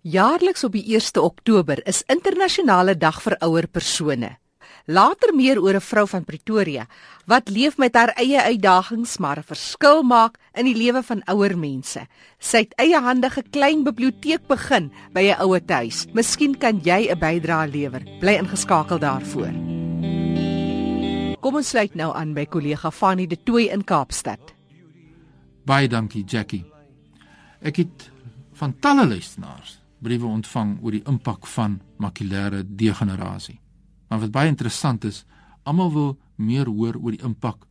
Jaarliks op die 1ste Oktober is internasionale dag vir ouer persone. Later meer oor 'n vrou van Pretoria wat leef met haar eie uitdagings maar 'n verskil maak in die lewe van ouer mense. Sy het eiehandige klein biblioteek begin by 'n ouer huis. Miskien kan jy 'n bydrae lewer. Bly ingeskakel daarvoor. Kom ons sluit nou aan by kollega Fanny de Tooy in Kaapstad. Baie dankie Jackie. Ek het van talle luisteraars briewe ontvang oor die impak van makulêre degenerasie. Maar wat baie interessant is, almal wil meer hoor oor die impak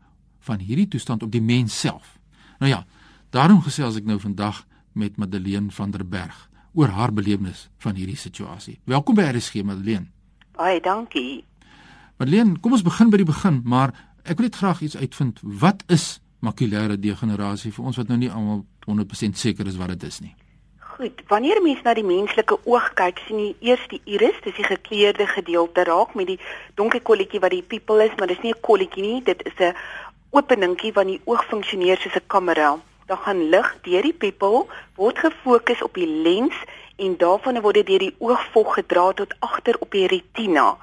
van hierdie toestand op die mens self. Nou ja, daarom gesels ek nou vandag met Madeleine van der Berg oor haar belewenis van hierdie situasie. Welkom by RSG Madeleine. Baie dankie. Madeleine, kom ons begin by die begin, maar ek wil net graag iets uitvind. Wat is makulêre degenerasie vir ons wat nou nie almal 100% seker is wat dit is nie? Goed, wanneer mens na die menslike oog kyk, sien jy eers die iris, dis die gekleurde gedeelte raak met die donker kolletjie wat die pupil is, maar dis nie 'n kolletjie nie, dit is 'n openingkie wat die oog funksioneer soos 'n kamera. Dan gaan lig deur die pupil, word gefokus op die lens en daarvan word dit deur die oogvog gedra tot agter op die retina.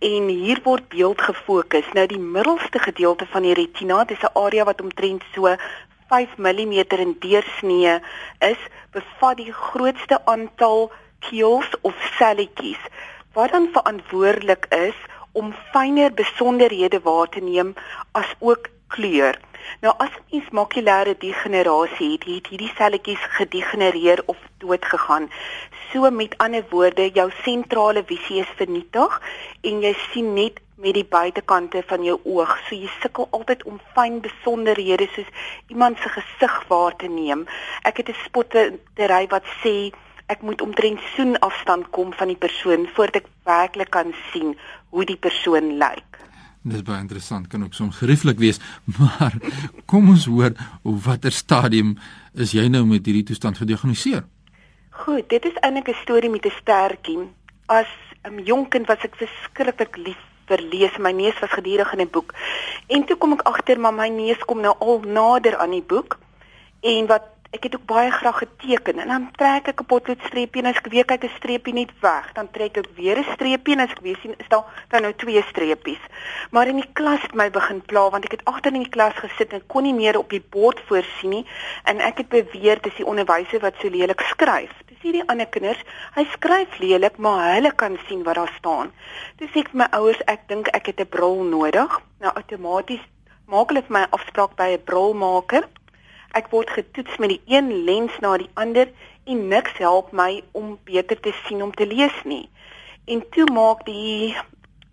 En hier word beeld gefokus. Nou die middelste gedeelte van die retina, dis 'n area wat omtrent so 5 mm in deursnee is, bevat die grootste aantal keels of selletjies wat dan verantwoordelik is om fynere besonderhede waar te neem as ook kleur. Nou as mens makulêre degenerasie het, het hierdie selletjies gedegenereer of dood gegaan. So met ander woorde, jou sentrale visie is vernietig en jy sien net met die buitekante van jou oog. So jy sukkel altyd om fyn besonderhede soos iemand se gesig waar te neem. Ek het 'n spottery wat sê ek moet omtrent soen afstand kom van die persoon voordat ek werklik kan sien hoe die persoon lyk. Dis baie interessant, kan ook soms gerieflik wees, maar kom ons hoor op watter stadium is jy nou met hierdie toestand gediagnoseer? Goed, dit is eintlik 'n storie met 'n stertjie. As 'n jong kind was ek verskriklik lief verlees. My neus was gedurig in 'n boek. En toe kom ek agter maar my neus kom nou al nader aan die boek. En wat ek het ook baie graag geteken en dan trek ek 'n potloodstreepie en as ek weer kyk 'n streepie net weg, dan trek ek weer 'n streepie en as ek weer sien is daar dan nou twee streepies. Maar in die klas het my begin pla want ek het agter in die klas gesit en kon nie meer op die bord voorsien nie en ek het beweer dis die onderwyser wat so lelik skryf. Dis hierdie ander kinders, hy skryf lelik, maar hulle kan sien wat daar staan. Dis ek vir my ouers, ek dink ek het 'n bril nodig. Nou outomaties maak hulle vir my afspraak by 'n brilmaker Ek word getoets met die een lens na die ander en niks help my om beter te sien om te lees nie. En toe maak die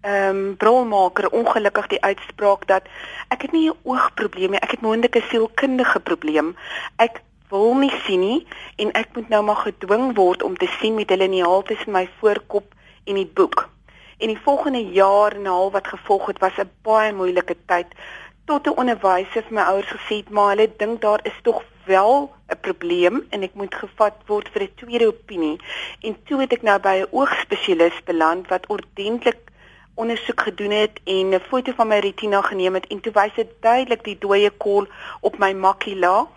ehm um, brilmaker ongelukkig die uitspraak dat ek het nie 'n oogprobleem nie, ek het moontlik 'n sielkundige probleem. Ek wil nie sien nie en ek moet nou maar gedwing word om te sien met 'n liniaal tussen my voorkop en die boek. En die volgende jaar en 'n half wat gevolg het, was 'n baie moeilike tyd tot 'n onderwyser vir my ouers gesê het maar hulle dink daar is tog wel 'n probleem en ek moet gevat word vir 'n tweede opinie. En toe het ek nou by 'n oogspesialis beland wat ordentlik ondersoek gedoen het en 'n foto van my retina geneem het en toe wys dit duidelik die dooie kol op my makula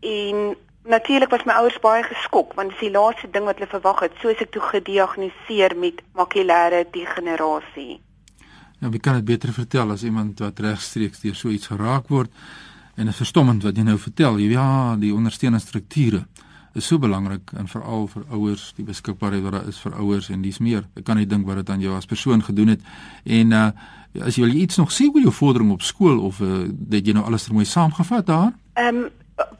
en natuurlik was my ouers baie geskok want dit is die laaste ding wat hulle verwag het soos ek toe gediagnoseer met makulêre degenerasie. Nou, wie kan dit beter vertel as iemand wat regstreeks deur so iets geraak word? En dit is verstommend wat jy nou vertel. Ja, die ondersteunende strukture is so belangrik en veral vir ouers, die beskikbaarheid wat daar is vir ouers en dis meer. Ek kan nie dink wat dit aan jou as persoon gedoen het. En uh as jy wil iets nog sê oor jou vordering op skool of uh dat jy nou alles er mooi saamgevat daar? Ehm um,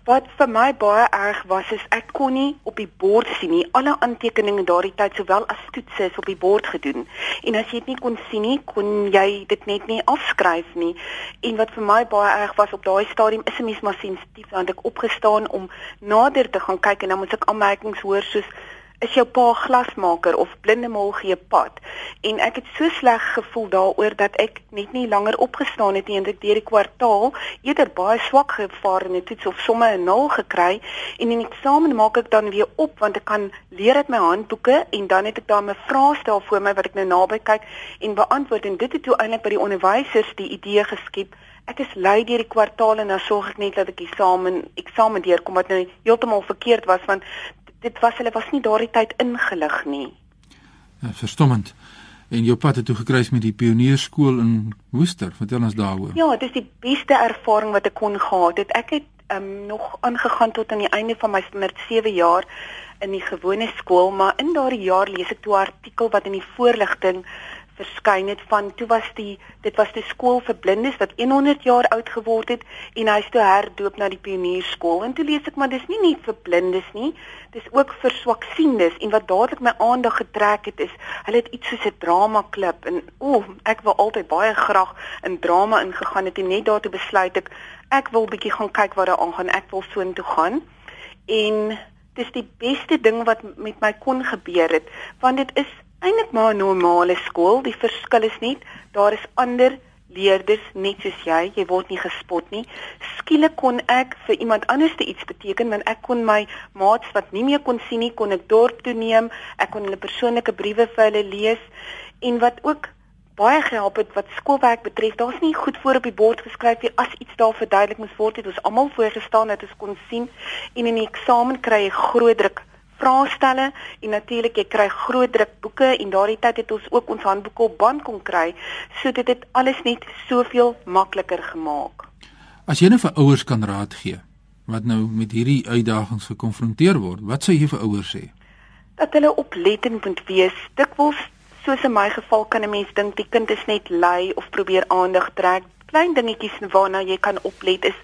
wat vir my baie erg was is ek kon nie op die bord sien nie. Alle aantekeninge daardie tyd sowel as toetse is op die bord gedoen. En as jy dit nie kon sien nie, kon jy dit net nie afskryf nie. En wat vir my baie erg was op daai stadium is 'n mens maar sensitief want ek opgestaan om nader te gaan kyk en dan moet ek aanmerkings hoor soos is jou pa glasmaker of blindemol gee pad. En ek het so sleg gevoel daaroor dat ek net nie langer opgestaan het nie en ek deur die kwartaal eerder baie swak gevaar in 'n toets of somme 'n 0 gekry. En in die eksamen maak ek dan weer op want ek kan leer uit my handboeke en dan het ek daar 'n vraestel voor my wat ek nou naby kyk en beantwoord. En dit het toe eintlik by die onderwysers die idee geskep Ek is lui deur die kwartaal en dan sorg ek net dat ek eksamen eksamen deurkom wat nou heeltemal verkeerd was want dit was hulle was nie daardie tyd ingelig nie. Ja, verstommend. En jou pad het toe gekruis met die pionierskool in Woester. Vertel ons daaroor. Ja, dit is die beste ervaring wat ek kon gehad het. Ek het um, nog aangegaan tot aan die einde van my standaard 7 jaar in die gewone skool, maar in daardie jaar lees ek toe 'n artikel wat in die voorligting verskyn het van toe was die dit was die skool vir blindes wat 100 jaar oud geword het en hy is toe herdoop na die pionierskool. En toe lees ek maar dis nie net vir blindes nie dis ook vir swaksiendes. En wat dadelik my aandag getrek het is hulle het iets soos 'n drama klub en o ek wou altyd baie graag in drama ingegaan het en net daartoe besluit ek ek wil bietjie gaan kyk wat daar aangaan ek wil soontoe gaan. En dis die beste ding wat met my kon gebeur het want dit is eintlik maar 'n normale skool. Die verskil is net daar is ander leerders net soos jy. Jy word nie gespot nie. Skielik kon ek vir iemand anders te iets beteken want ek kon my maats wat nie meer kon sien nie, kon ek dorp toe neem. Ek kon hulle persoonlike briewe vir hulle lees en wat ook baie gehelp het wat skoolwerk betref. Daar's nie goed voor op die bord geskryf nie. As iets daar verduidelik moes word, het ons almal voorgestaan dat ons kon sien en in die eksamen kry jy groot druk vraestelle en natuurlik jy kry groot druk boeke en daardie tyd het ons ook ons handboeke op band kon kry. So dit het alles net soveel makliker gemaak. As jy nou vir ouers kan raad gee wat nou met hierdie uitdagings gekonfronteer word, wat sou jy vir ouers sê? Dat hulle oplettend moet wees. Dikwels soos in my geval kan 'n mens dink die kind is net lui of probeer aandag trek. Klein dingetjies waarna jy kan oplet is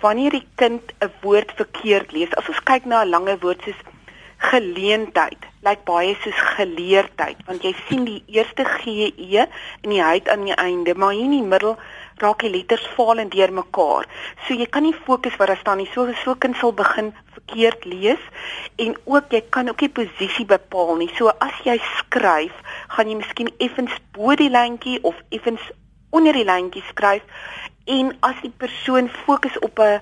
wanneer die kind 'n woord verkeerd lees. As ons kyk na 'n lange woord soos geleentheid. Lyk baie soos geleerdheid want jy sien die eerste GE in die huid aan die einde maar hier in die middel raak die letters val en deurmekaar. So jy kan nie fokus wat daar staan nie. So so kind sal begin verkeerd lees en ook jy kan ook nie posisie bepaal nie. So as jy skryf gaan jy miskien effens bo die lyntjie of effens onder die lyntjie skryf en as die persoon fokus op 'n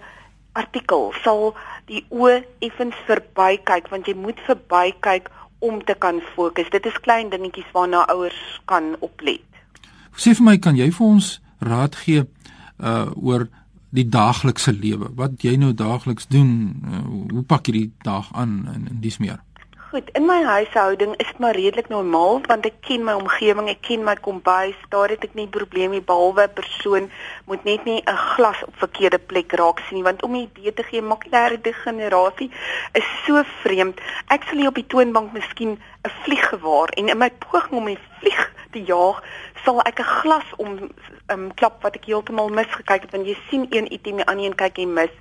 artikel sal die oë effens verbykyk want jy moet verbykyk om te kan fokus. Dit is klein dingetjies waarna ouers kan oplet. Sê vir my, kan jy vir ons raad gee uh oor die daaglikse lewe? Wat jy nou daagliks doen? Uh, hoe pak jy die dag aan en, en dis meer? Goed, in my huishouding is dit maar redelik normaal want ek ken my omgewing, ek ken my kombuis, daar het ek nie probleme behalwe persoon moet net nie 'n glas op verkeerde plek raak sien nie want om 'n idee te gee, makulêre degenerasie is so vreemd. Ek sal hier op die toonbank miskien 'n vlieg gewaar en in my poging om die vlieg te jaag, sal ek 'n glas om um, klap wat ek heeltemal misgekyk het want jy sien een item aan een kyk jy mis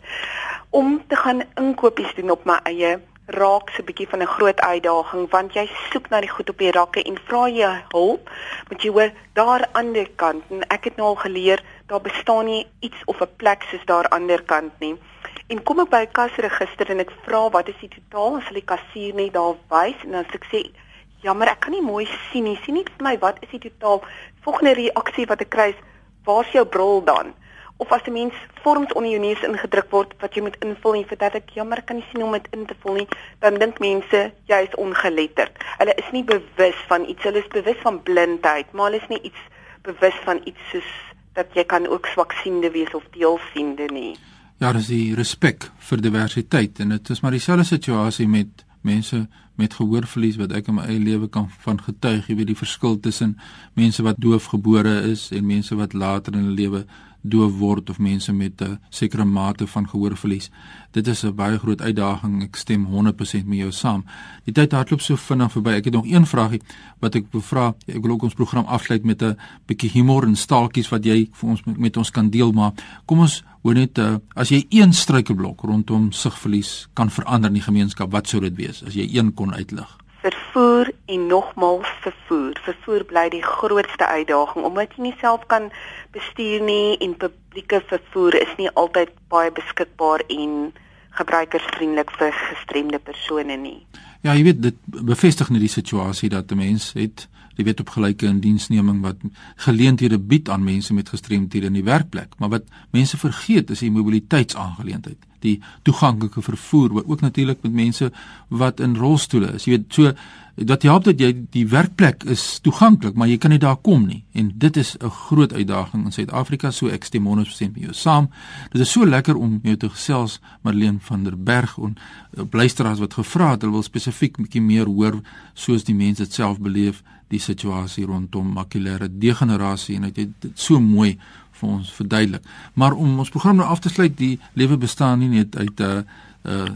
om te gaan inkopies doen op my eie raak 'n bietjie van 'n groot uitdaging want jy soek na die goed op die rakke en vra jy hulp moet jy hoor daar aan die kant en ek het nou al geleer daar bestaan nie iets of 'n plek soos daar aan die kant nie. En kom ek by 'n kasregister en ek vra wat is die totaal? As hulle die kassier net daar wys en dan sê ek sê jammer ek kan nie mooi sien nie. Sien nie vir my wat is die totaal? Volgende reaksie wat ek kry is waar's jou bril dan of as 'n mens vorms onder jou neus ingedruk word wat jy moet invul en vertel ek jammer kan nie sien hoe om dit in te vul nie dan dink mense jy is ongeletterd. Hulle is nie bewus van iets, hulle is bewus van blindheid, maar hulle is nie iets bewus van iets soos dat jy kan ook swaksiende wees of deelsiende nie. Ja, dis die respek vir diversiteit en dit is maar dieselfde situasie met mense met gehoorverlies wat ek in my eie lewe kan van getuig, jy weet die verskil tussen mense wat doofgebore is en mense wat later in hulle lewe doof word of mense met 'n sekere mate van gehoorverlies. Dit is 'n baie groot uitdaging. Ek stem 100% met jou saam. Die tyd hardloop so vinnig verby. Ek het nog een vragie wat ek wil vra. Ek wil ook ons program afsluit met 'n bietjie humor en staaltjies wat jy vir ons met, met ons kan deel, maar kom ons hoor net uh, as jy een struikelblok rondom sigverlies kan verander in die gemeenskap, wat sou dit wees as jy een kon uitlig? Vervoer en nogmals vervoer. Vervoer bly die grootste uitdaging omdat jy nie self kan bestuur nie en publieke vervoer is nie altyd baie beskikbaar en gebruikersvriendelik vir gestremde persone nie. Ja, jy weet dit bevestig net die situasie dat 'n mens het jy weet op gelyke indiensneming wat geleenthede bied aan mense met gestremthede in die werkplek, maar wat mense vergeet is die mobiliteitsaangeleentheid, die toeganklike vervoer, wat ook natuurlik met mense wat in rolstoele is. Jy weet, so dat help dat jy die werkplek is toeganklik, maar jy kan nie daar kom nie. En dit is 'n groot uitdaging in Suid-Afrika, so ek stem 100% met jou saam. Dit is so lekker om jou te gesels, Marlene van der Berg en uh, luisteraars wat gevra het, hulle wil spesifiek bietjie meer hoor soos die mense dit self beleef, die situasie rondom makulêre degenerasie en dit het so mooi vir ons verduidelik. Maar om ons program nou af te sluit, die lewe bestaan nie net uit 'n uh, uh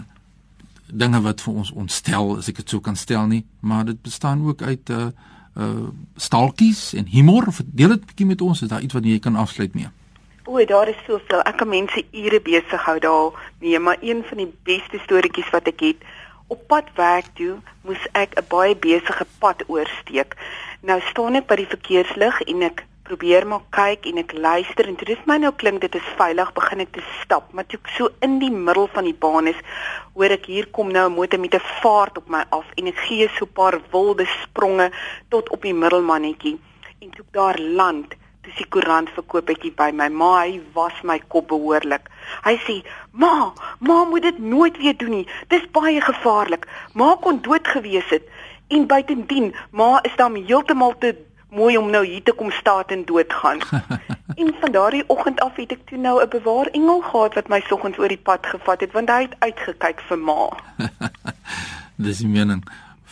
dinge wat vir ons ontstel, as ek dit sou kan stel nie, maar dit bestaan ook uit 'n uh, uh staaltjies en humor. Verdeel dit bietjie met ons, is daar iets wat jy kan afsluit mee? O, daar is soveel. Ek kan mense ure besig hou daar. Nee, maar een van die beste storieetjies wat ek het, op pad werk toe, moes ek 'n baie besige pad oorsteek. Nou staan ek by die verkeerslig en ek probeer maar kyk en ek luister en toe dis my nou klink dit is veilig begin ek te stap. Maar toe ek so in die middel van die baan is hoor ek hier kom nou 'n motor met 'n vaart op my af en ek gee so 'n paar wilde spronge tot op die middelmannetjie. En toe daar land toe sy koerant verkoop het by my. Ma hy was my kop behoorlik. Hy sê ma ma moet dit nooit weer doen nie. Dis baie gevaarlik. Ma kon dood gewees het. En buitendien ma is dan heeltemal te mooi om nou hier te kom staan en doodgaan. en van daardie oggend af het ek toe nou 'n bewaar engel gehad wat my soggens oor die pad gevat het want hy het uitgekyk vir ma. Dis die mening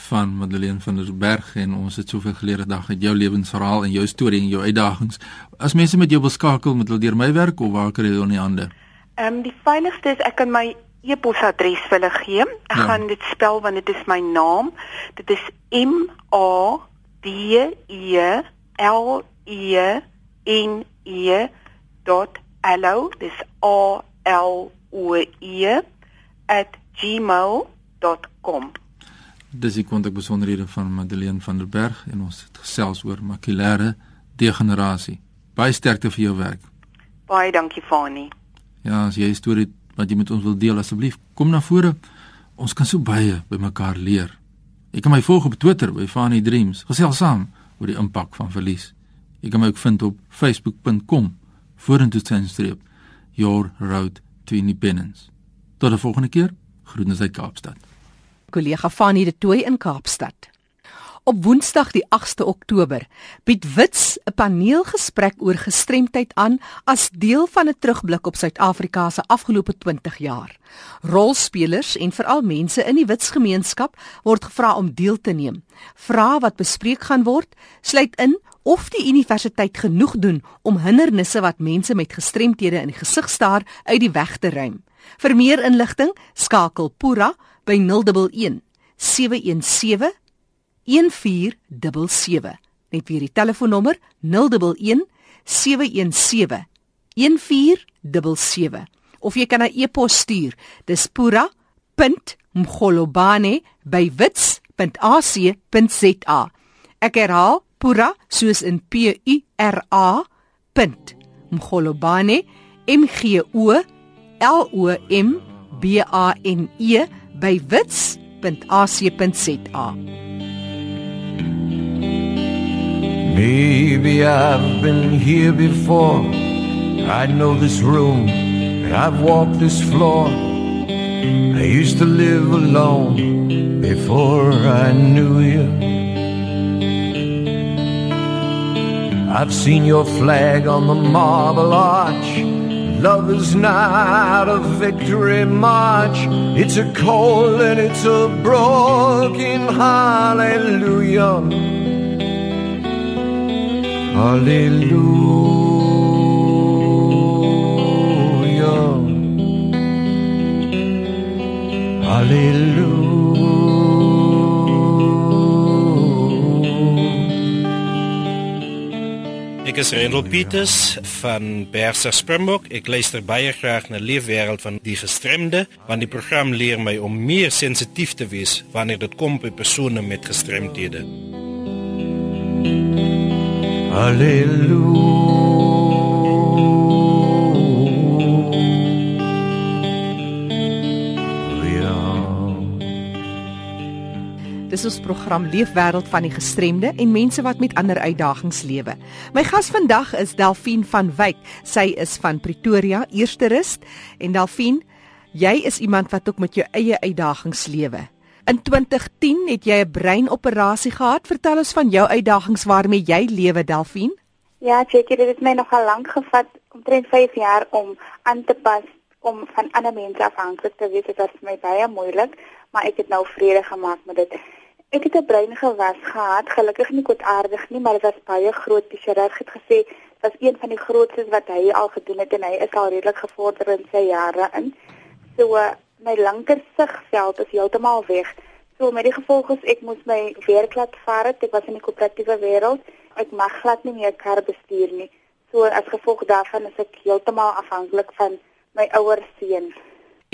van Madeleine van der Berg en ons het soveel geleer dag uit jou lewensverhaal en jou storie en jou uitdagings. As mense met jou wil skakel met hulle deur my werk of waar kry hulle in die hande? Ehm um, die veiligste is ek kan my e-posadres vir hulle gee. Ek ja. gaan dit spel want dit is my naam. Dit is M A D E L E N E dot allo dis A L O E @gmail.com Dis die kontakbesonderhede van Madeleine van der Berg en ons het gesels oor makulêre degenerasie. Baie sterkte vir jou werk. Baie dankie Fani. Ja, as jy 'n storie wat jy met ons wil deel asseblief, kom na vore. Ons kan so baie by mekaar leer. Jy kan my volg op Twitter by Fani Dreams. Gesels saam oor die impak van verlies. Jy kan my ook vind op facebook.com vorentoe tensstreep your road to independence. Tot 'n volgende keer. Groetens uit Kaapstad. Kollega Fani de Tooi in Kaapstad. Op Woensdag die 8ste Oktober bied Wits 'n paneelgesprek oor gestremdheid aan as deel van 'n terugblik op Suid-Afrika se afgelope 20 jaar. Rolspelers en veral mense in die Wits gemeenskap word gevra om deel te neem. Vrae wat bespreek gaan word, sluit in of die universiteit genoeg doen om hindernisse wat mense met gestremthede in die gesig staar uit die weg te ruim. Vir meer inligting, skakel Pura by 011 717 1477. Net weer die telefoonnommer 011 717 1477 of jy kan 'n e-pos stuur. Dis pura.mgolobane@wits.ac.za. Ek herhaal pura soos in P U R A. mgolobane m g o l o m b a n e by wits.ac.za. Maybe I've been here before. I know this room, and I've walked this floor. I used to live alone before I knew you. I've seen your flag on the marble arch. Love is not a victory march. It's a cold and it's a broken hallelujah. Hallelujah. Hallelujah. Ek is Rendel Pieters van Berser Springbok. Ek luister baie graag na Leefwêreld van die gestremde, want die program leer my om meer sensitief te wees wanneer dit kom by persone met gestremthede. Halleluja. Dis ons program Leefwêreld van die gestremde en mense wat met ander uitdagings lewe. My gas vandag is Delphine van Wyk. Sy is van Pretoria, Eerste Rust en Delphine, jy is iemand wat ook met jou eie uitdagings lewe. In 2010 het jy 'n breinoperasie gehad. Vertel ons van jou uitdagings waarmee jy lewe, Delphine. Ja, Jackie, dit het my nogal lank gevat, omtrent 5 jaar om aan te pas om van ander mense afhanklik te wees. Dit was vir my baie moeilik, maar ek het nou vrede gemaak met dit. Ek het 'n breingewas gehad, gelukkig nie kwaadaardig nie, maar dit was baie groot. Die chirurg het gesê dit was een van die grootstes wat hy al gedoen het en hy is al redelik gevorder in sy jare in. So my linker sigveld is heeltemal weg. So met die gevolg is ek moes my weerklad vaar het. Ek was in die koöperatiewe wêreld. Ek mag glad nie meer kar bestuur nie. So as gevolg daarvan is ek heeltemal afhanklik van my ouer seun.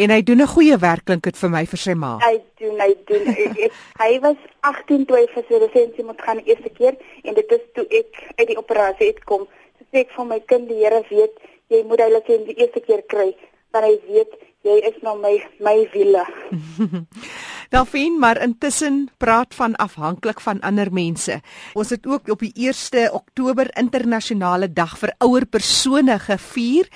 En hy doen 'n goeie werk klink dit vir my vir sy ma. Hy doen, hy doen. ek, ek, hy was 18 toe hy vir sy lisensie moet gaan die eerste keer en dit is toe ek uit die operasie uitkom. So sê ek vir my kind die Here weet jy moet hy lisensie die eerste keer kry want hy weet jy is nou my my wiele. Delphine, maar intussen praat van afhanklik van ander mense. Ons het ook op die 1 Oktober internasionale dag vir ouer persone gevier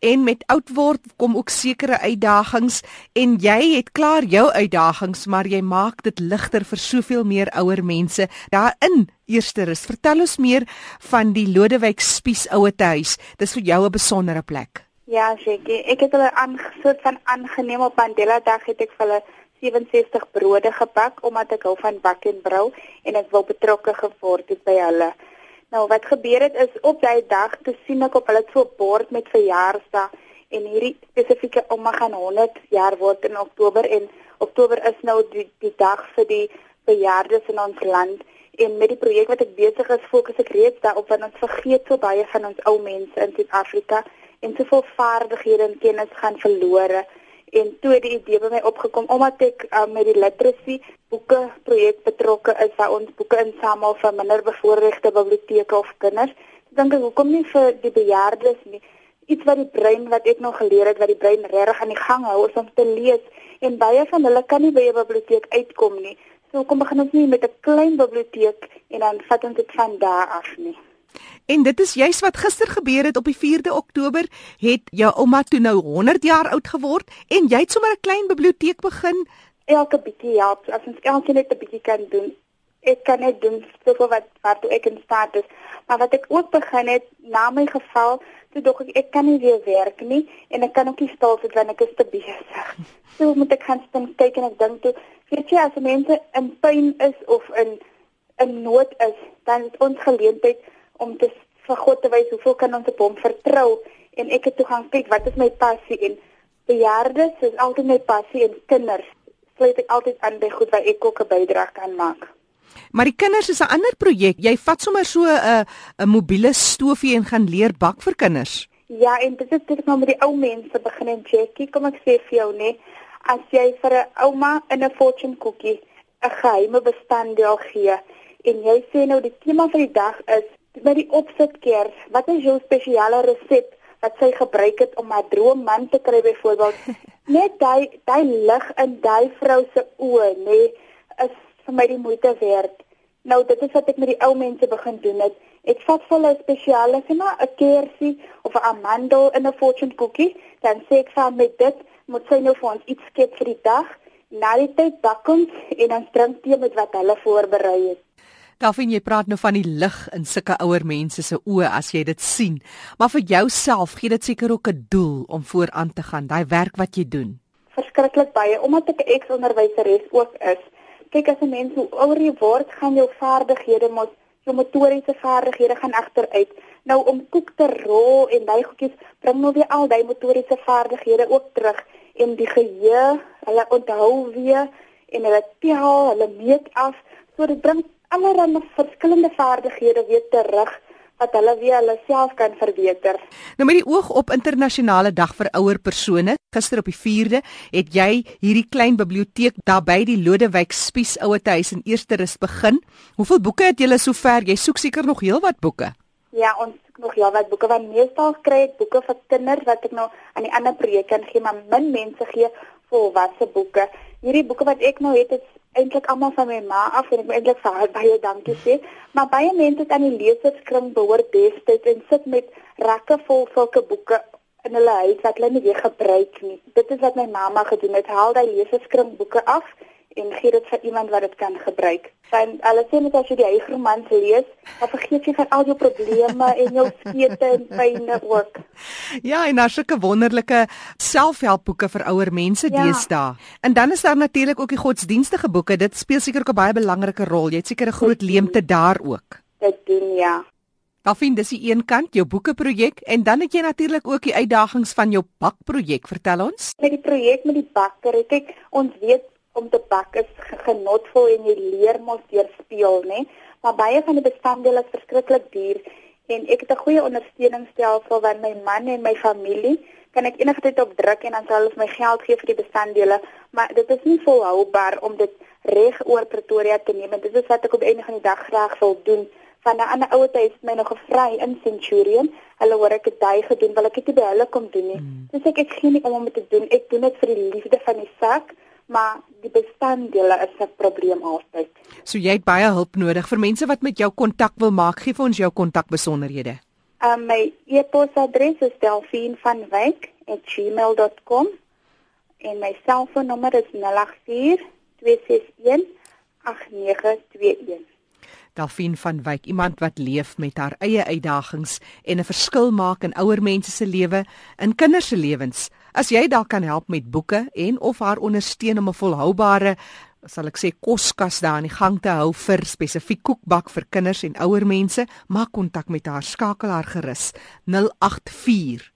en met oud word kom ook sekere uitdagings en jy het klaar jou uitdagings, maar jy maak dit ligter vir soveel meer ouer mense. Daarin Eersterus, vertel ons meer van die Lodewyk Spies ouetehuis. Dis vir jou 'n besondere plek. Ja, seker. Ek het hulle aangesoek van aangeneem op Mandela Dag het ek vir hulle 67 brode gebak omdat ek hou van bak en brou en ek wil betrokke geword het by hulle. Nou wat gebeur het is op daai dag te sien ek op hulle so 'n bord met verjaarsdag en hierdie spesifieke ouma gaan 100 jaar word in Oktober en Oktober is nou die, die dag vir die bejaardes in ons land en met die projek wat ek besig is fokus ek reeds daarop want ons vergeet so baie van ons ou mense in Suid-Afrika en soveel vaardighede en kennis gaan verlore. En toe die idee by my opgekom omdat ek um, met die literacy boeke projek betrokke is waar ons boeke insamel vir minderbevoorregte biblioteke of kinders dink ek hoekom nie vir die bejaardes nie? Iets wat die brein wat ek nog geleer het wat die brein regtig aan die gang hou is om te lees. En baie van hulle kan nie by 'n biblioteek uitkom nie. So kom begin ons nie met 'n klein biblioteek en dan vat ons dit van daar af nie En dit is juis wat gister gebeur het op die 4de Oktober, het jou ouma toe nou 100 jaar oud geword en jy het sommer 'n klein biblioteek begin. Elke bietjie help, as ons elkeen net 'n bietjie kan doen. Ek kan net doen soveel wat wat ek in staat is. Maar wat ek ook begin het na my geval, toe dog ek ek kan nie weer werk nie en ek kan ook nie stil sit wanneer ek is te besig. So moet ek gaan staan kyk en ek dink toe, weet jy as mense in pyn is of in in nood is, dan is ons geleentheid om te vir God te wys hoeveel kan ons op hom vertrou en ek het toe gaan kyk wat is my passie en bejaardes is altyd my passie en kinders sluit ek altyd aan by goed waar ek ook 'n bydrae kan maak. Maar die kinders is 'n ander projek. Jy vat sommer so 'n 'n mobiele stoofie en gaan leer bak vir kinders. Ja, en dit is dit nou met die ou mense begin en Jackie, kom ek sê vir jou nê, as jy vir 'n ouma in 'n fortune cookie 'n geheime bestanddeel gee en jy sê nou die tema van die dag is by die opsitkers, wat is jou spesiale resep wat sy gebruik het om haar droomman te kry byvoorbeeld? Net daai daai lig in daai vrou se oë, nê, is vir my die moeite werd. Nou dit is wat ek met die ou mense begin doen het. Ek vat vir hulle spesiale, sê maar 'n kersie of 'n amandel in 'n fortune cookie, dan sê ek vir met dit moet sy nou vir ons iets skep vir die dag. Na die tyd bak ons en dan drink tee met wat hulle voorberei het. Delfin, jy praat nou van die lig in sulke ouer mense se oë as jy dit sien. Maar vir jouself gee dit seker ook 'n doel om vooraan te gaan, daai werk wat jy doen. Verskriklik baie, omdat ek 'n ex-onderwyseres ook is. Kyk as 'n mens hoe ouer jy word, gaan jou vaardighede mos, jou motoriese vaardighede gaan agteruit. Nou om koek te rol en daai goedjies bring nou weer al daai motoriese vaardighede ook terug en die geheue, hulle onthou weer en hulle tel, hulle meet af, so dit bring allerlei verskillende vaardighede weer terug wat hulle weer hulle self kan verbeter. Nou met die oog op internasionale dag vir ouer persone, gister op die 4de het jy hierdie klein biblioteek daar by die Lodewyk Spies ouetehuis in Eersterus begin. Hoeveel boeke het julle sover? Jy soek seker nog heelwat boeke. Ja, ons soek nog heelwat boeke want meestal kry ek boeke vir kinders wat ek nou aan die ander projek kan gee, maar min mense gee volwasse boeke. Hierdie boeke wat ek nou het, is eintlik almal van my ma af en ek moet eintlik vir haar baie dankie sê. Maar baie mense aan die leserskring behoort destyds en sit met rakke vol sulke boeke in hulle huis wat hulle nie weer gebruik nie. Dit is wat my mamma gedoen het. Haal daai leserskring boeke af en gee dit vir iemand wat dit kan gebruik. Sy hulle sê net as jy die hygromans lees, dan vergeet jy van al jou probleme en jou skete en pyne ook. Ja, en daar's sulke wonderlike selfhelpboeke vir ouer mense ja. deesdae. En dan is daar natuurlik ook die godsdienstige boeke. Dit speel seker ook 'n baie belangrike rol. Jy het seker 'n groot leemte daar ook. Dit doen ja. Dan vind dis die een kant jou boekeprojek en dan het jy natuurlik ook die uitdagings van jou bakprojek. Vertel ons. Met die projek met die bakker, kyk, ons weet om te bak is genotvol en jy leer mos deur speel, né? Maar baie van die bestanddele is verskriklik duur en ek het 'n goeie ondersteuningsstelsel van my man en my familie kan ek enige tyd op druk en dan sal hulle my geld gee vir die bestanddele, maar dit is nie volhoubaar om dit reg oor Pretoria te neem en dit is wat ek op enige van die dag graag wil doen. Van 'n ander ouer tyd het my nog gevry in Centurion. Hulle hoor ek het daai gedoen, wil ek dit by hulle kom doen nie. Mm. Dis ek ek gee nie om om dit te doen. Ek doen dit vir die liefde van die sak maar die bestanddele is 'n probleem altyd. So jy het baie hulp nodig vir mense wat met jou kontak wil maak. Gee vir ons jou kontakbesonderhede. Um, my e-posadres is delfienvanwyk@gmail.com en my selfoonnommer is 084 261 8921. Delfien van Wyk, iemand wat leef met haar eie uitdagings en 'n verskil maak in ouer mense se lewe, in kinders se lewens. As jy dalk kan help met boeke en of haar ondersteun om 'n volhoubare sal ek sê koskas daar aan die gang te hou vir spesifiek koekbak vir kinders en ouer mense, maak kontak met haar, skakel haar gerus 084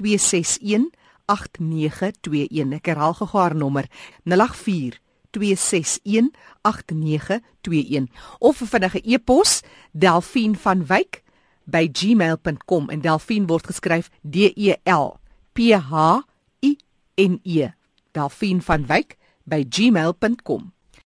261 8921. Ek herhaal gou haar nommer 084 261 8921 of 'n vinnige e-pos delfien van wyk by gmail.com en delfien word geskryf D E L P H I N E delfien van wyk by gmail.com